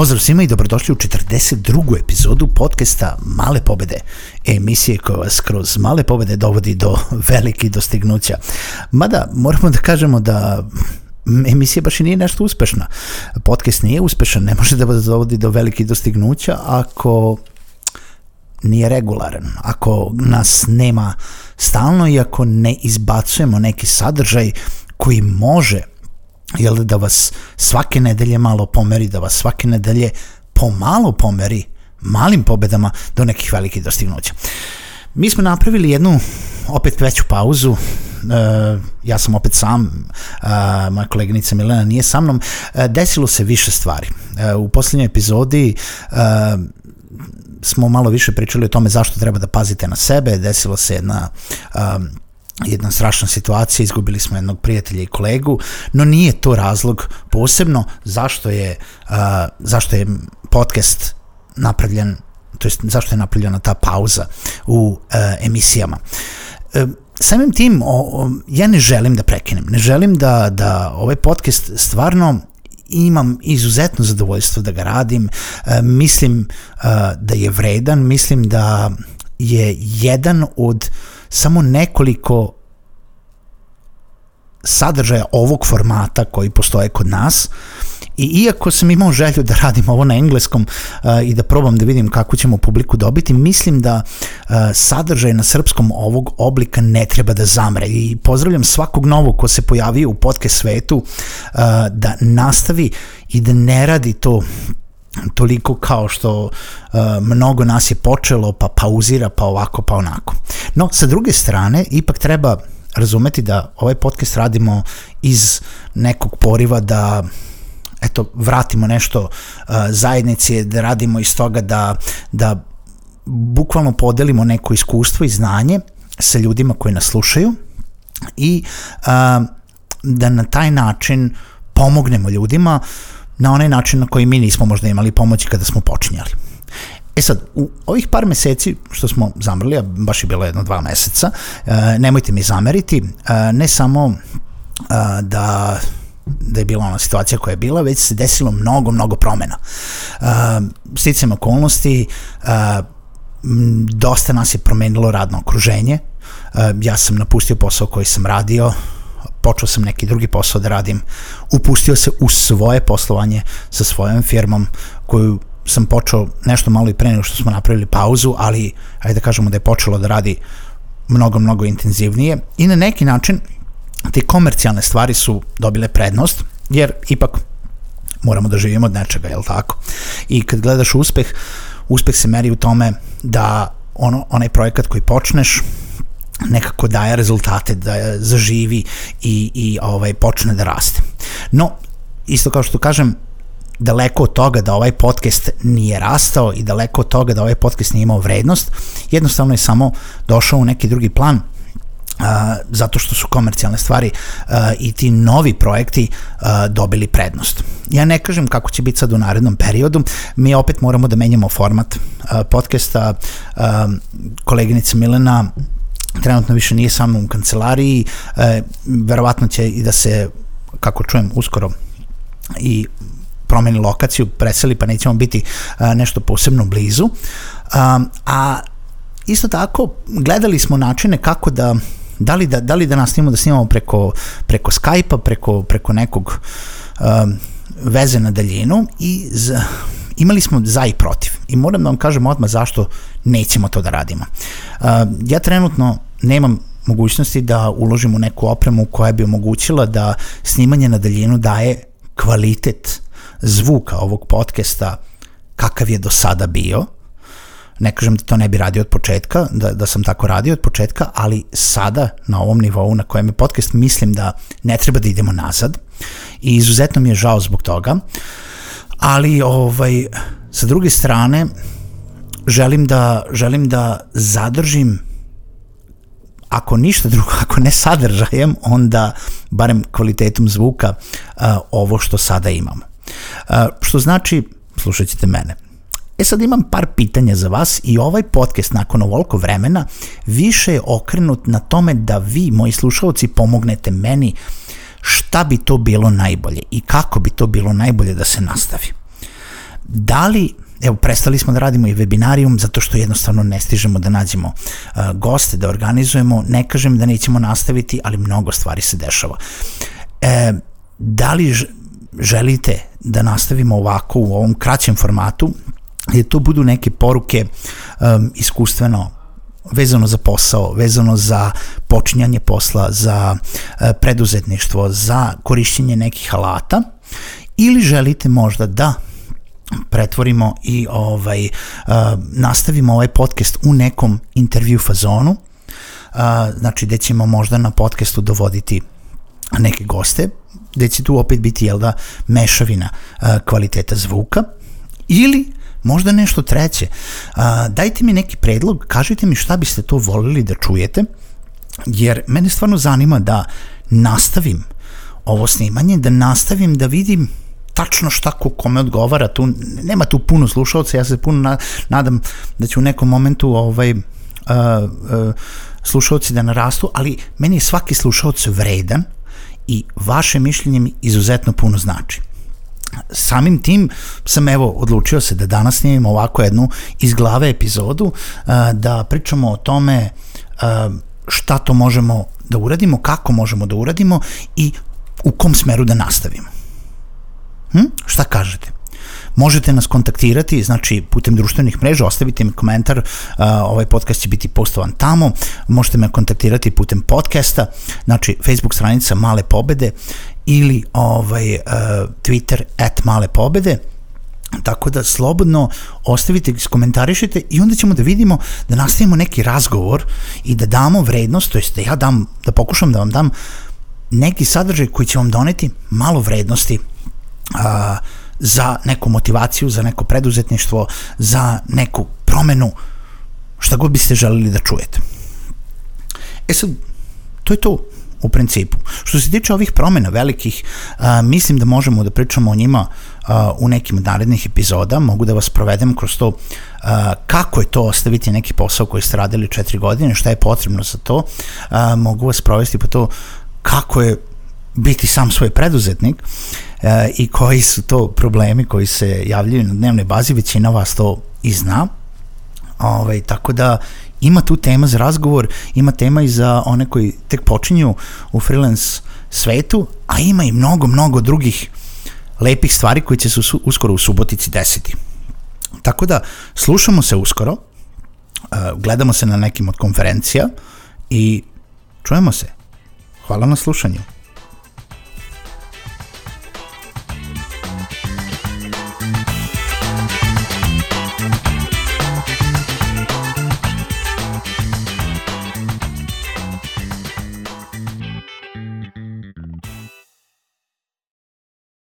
Pozdrav svima i dobrodošli u 42. epizodu podcasta Male pobede, emisije koja vas kroz male pobede dovodi do velikih dostignuća. Mada moramo da kažemo da emisija baš i nije nešto uspešna. Podcast nije uspešan, ne može da vas dovodi do velikih dostignuća ako nije regularan, ako nas nema stalno i ako ne izbacujemo neki sadržaj koji može jel, da vas svake nedelje malo pomeri, da vas svake nedelje pomalo pomeri malim pobedama do nekih velikih dostignuća. Mi smo napravili jednu opet veću pauzu, uh, ja sam opet sam, uh, moja koleginica Milena nije sa mnom, uh, desilo se više stvari. Uh, u poslednjoj epizodi uh, smo malo više pričali o tome zašto treba da pazite na sebe, desilo se jedna um, jedna strašna situacija, izgubili smo jednog prijatelja i kolegu, no nije to razlog posebno zašto je, uh, zašto je podcast napravljen, to jest zašto je napravljena ta pauza u uh, emisijama. Uh, samim tim, o, o, ja ne želim da prekinem, ne želim da, da ovaj podcast stvarno imam izuzetno zadovoljstvo da ga radim, uh, mislim uh, da je vredan, mislim da je jedan od samo nekoliko sadržaja ovog formata koji postoje kod nas i iako sam imao želju da radim ovo na engleskom uh, i da probam da vidim kako ćemo publiku dobiti, mislim da uh, sadržaj na srpskom ovog oblika ne treba da zamre i pozdravljam svakog novog ko se pojavio u podcast svetu uh, da nastavi i da ne radi to toliko kao što uh, mnogo nas je počelo, pa pauzira, pa ovako, pa onako. No, sa druge strane, ipak treba razumeti da ovaj podcast radimo iz nekog poriva da eto, vratimo nešto uh, zajednici, da radimo iz toga da, da bukvalno podelimo neko iskustvo i znanje sa ljudima koji nas slušaju i uh, da na taj način pomognemo ljudima na onaj način na koji mi nismo možda imali pomoći kada smo počinjali. E sad, u ovih par meseci što smo zamrli, a baš je bilo jedno dva meseca, e, nemojte mi zameriti, e, ne samo e, da da je bila ona situacija koja je bila, već se desilo mnogo, mnogo promena. Uh, sticam okolnosti, uh, dosta nas je promenilo radno okruženje, uh, ja sam napustio posao koji sam radio, počeo sam neki drugi posao da radim, upustio se u svoje poslovanje sa svojom firmom koju sam počeo nešto malo i pre nego što smo napravili pauzu, ali ajde da kažemo da je počelo da radi mnogo, mnogo intenzivnije i na neki način te komercijalne stvari su dobile prednost, jer ipak moramo da živimo od nečega, je li tako? I kad gledaš uspeh, uspeh se meri u tome da ono, onaj projekat koji počneš nekako daje rezultate, da zaživi i, i ovaj, počne da raste. No, isto kao što kažem, daleko od toga da ovaj podcast nije rastao i daleko od toga da ovaj podcast nije imao vrednost, jednostavno je samo došao u neki drugi plan Uh, zato što su komercijalne stvari uh, i ti novi projekti uh, dobili prednost. Ja ne kažem kako će biti sad u narednom periodu, mi opet moramo da menjamo format uh, podcasta, uh, koleginica Milena trenutno više nije samo u kancelariji, uh, verovatno će i da se, kako čujem, uskoro i promeni lokaciju, preseli pa nećemo biti nešto posebno blizu. A, isto tako gledali smo načine kako da da li da, da, li da nastavimo da snimamo preko, preko Skype-a, preko, preko nekog um, veze na daljinu i za, imali smo za i protiv. I moram da vam kažem odmah zašto nećemo to da radimo. Uh, ja trenutno nemam mogućnosti da uložim u neku opremu koja bi omogućila da snimanje na daljinu daje kvalitet zvuka ovog podcasta kakav je do sada bio. Ne kažem da to ne bi radio od početka, da, da sam tako radio od početka, ali sada na ovom nivou na kojem je podcast mislim da ne treba da idemo nazad i izuzetno mi je žao zbog toga. Ali ovaj sa druge strane želim da želim da zadržim ako ništa drugo, ako ne sadržajem, onda barem kvalitetom zvuka ovo što sada imamo. Što znači, slušat ćete mene. E sad imam par pitanja za vas i ovaj podcast nakon ovoliko vremena više je okrenut na tome da vi, moji slušalci, pomognete meni šta bi to bilo najbolje i kako bi to bilo najbolje da se nastavi. da li Evo, prestali smo da radimo i webinarijum zato što jednostavno ne stižemo da nađemo uh, goste, da organizujemo. Ne kažem da nećemo nastaviti, ali mnogo stvari se dešava. E, da li želite da nastavimo ovako u ovom kraćem formatu, gde to budu neke poruke um, iskustveno vezano za posao, vezano za počinjanje posla, za uh, preduzetništvo, za korišćenje nekih alata ili želite možda da pretvorimo i ovaj uh, nastavimo ovaj podcast u nekom intervju fazonu, uh, znači gde ćemo možda na podcastu dovoditi neke goste, gde će tu opet biti jel da mešavina kvaliteta zvuka ili možda nešto treće. Uh, dajte mi neki predlog, kažite mi šta biste to volili da čujete, jer mene stvarno zanima da nastavim ovo snimanje, da nastavim da vidim tačno šta ko kome odgovara, tu nema tu puno slušalca, ja se puno na, nadam da će u nekom momentu ovaj uh, uh, slušalci da narastu, ali meni je svaki slušalac vredan i vaše mišljenje mi izuzetno puno znači. Samim tim sam evo odlučio se da danas snimimo ovako jednu iz glave epizodu, uh, da pričamo o tome uh, šta to možemo da uradimo, kako možemo da uradimo i u kom smeru da nastavimo. Hm? Šta kažete? Možete nas kontaktirati, znači putem društvenih mreža, ostavite mi komentar, uh, ovaj podcast će biti postovan tamo, možete me kontaktirati putem podcasta, znači Facebook stranica Male pobede ili ovaj uh, Twitter at Male pobede, Tako da slobodno ostavite, skomentarišite i onda ćemo da vidimo da nastavimo neki razgovor i da damo vrednost, to jest da ja dam, da pokušam da vam dam neki sadržaj koji će vam doneti malo vrednosti. A, za neku motivaciju, za neko preduzetništvo, za neku promenu, šta god biste želeli da čujete. E sad, to je to u principu. Što se tiče ovih promena velikih, a, mislim da možemo da pričamo o njima a, u nekim narednih epizoda, mogu da vas provedem kroz to a, kako je to ostaviti neki posao koji ste radili četiri godine, šta je potrebno za to, a, mogu vas provesti po to kako je biti sam svoj preduzetnik e, i koji su to problemi koji se javljaju na dnevnoj bazi, većina vas to i zna. Ove, ovaj, tako da ima tu tema za razgovor, ima tema i za one koji tek počinju u freelance svetu, a ima i mnogo, mnogo drugih lepih stvari koji će se uskoro u Subotici desiti. Tako da, slušamo se uskoro, e, gledamo se na nekim od konferencija i čujemo se. Hvala na slušanju.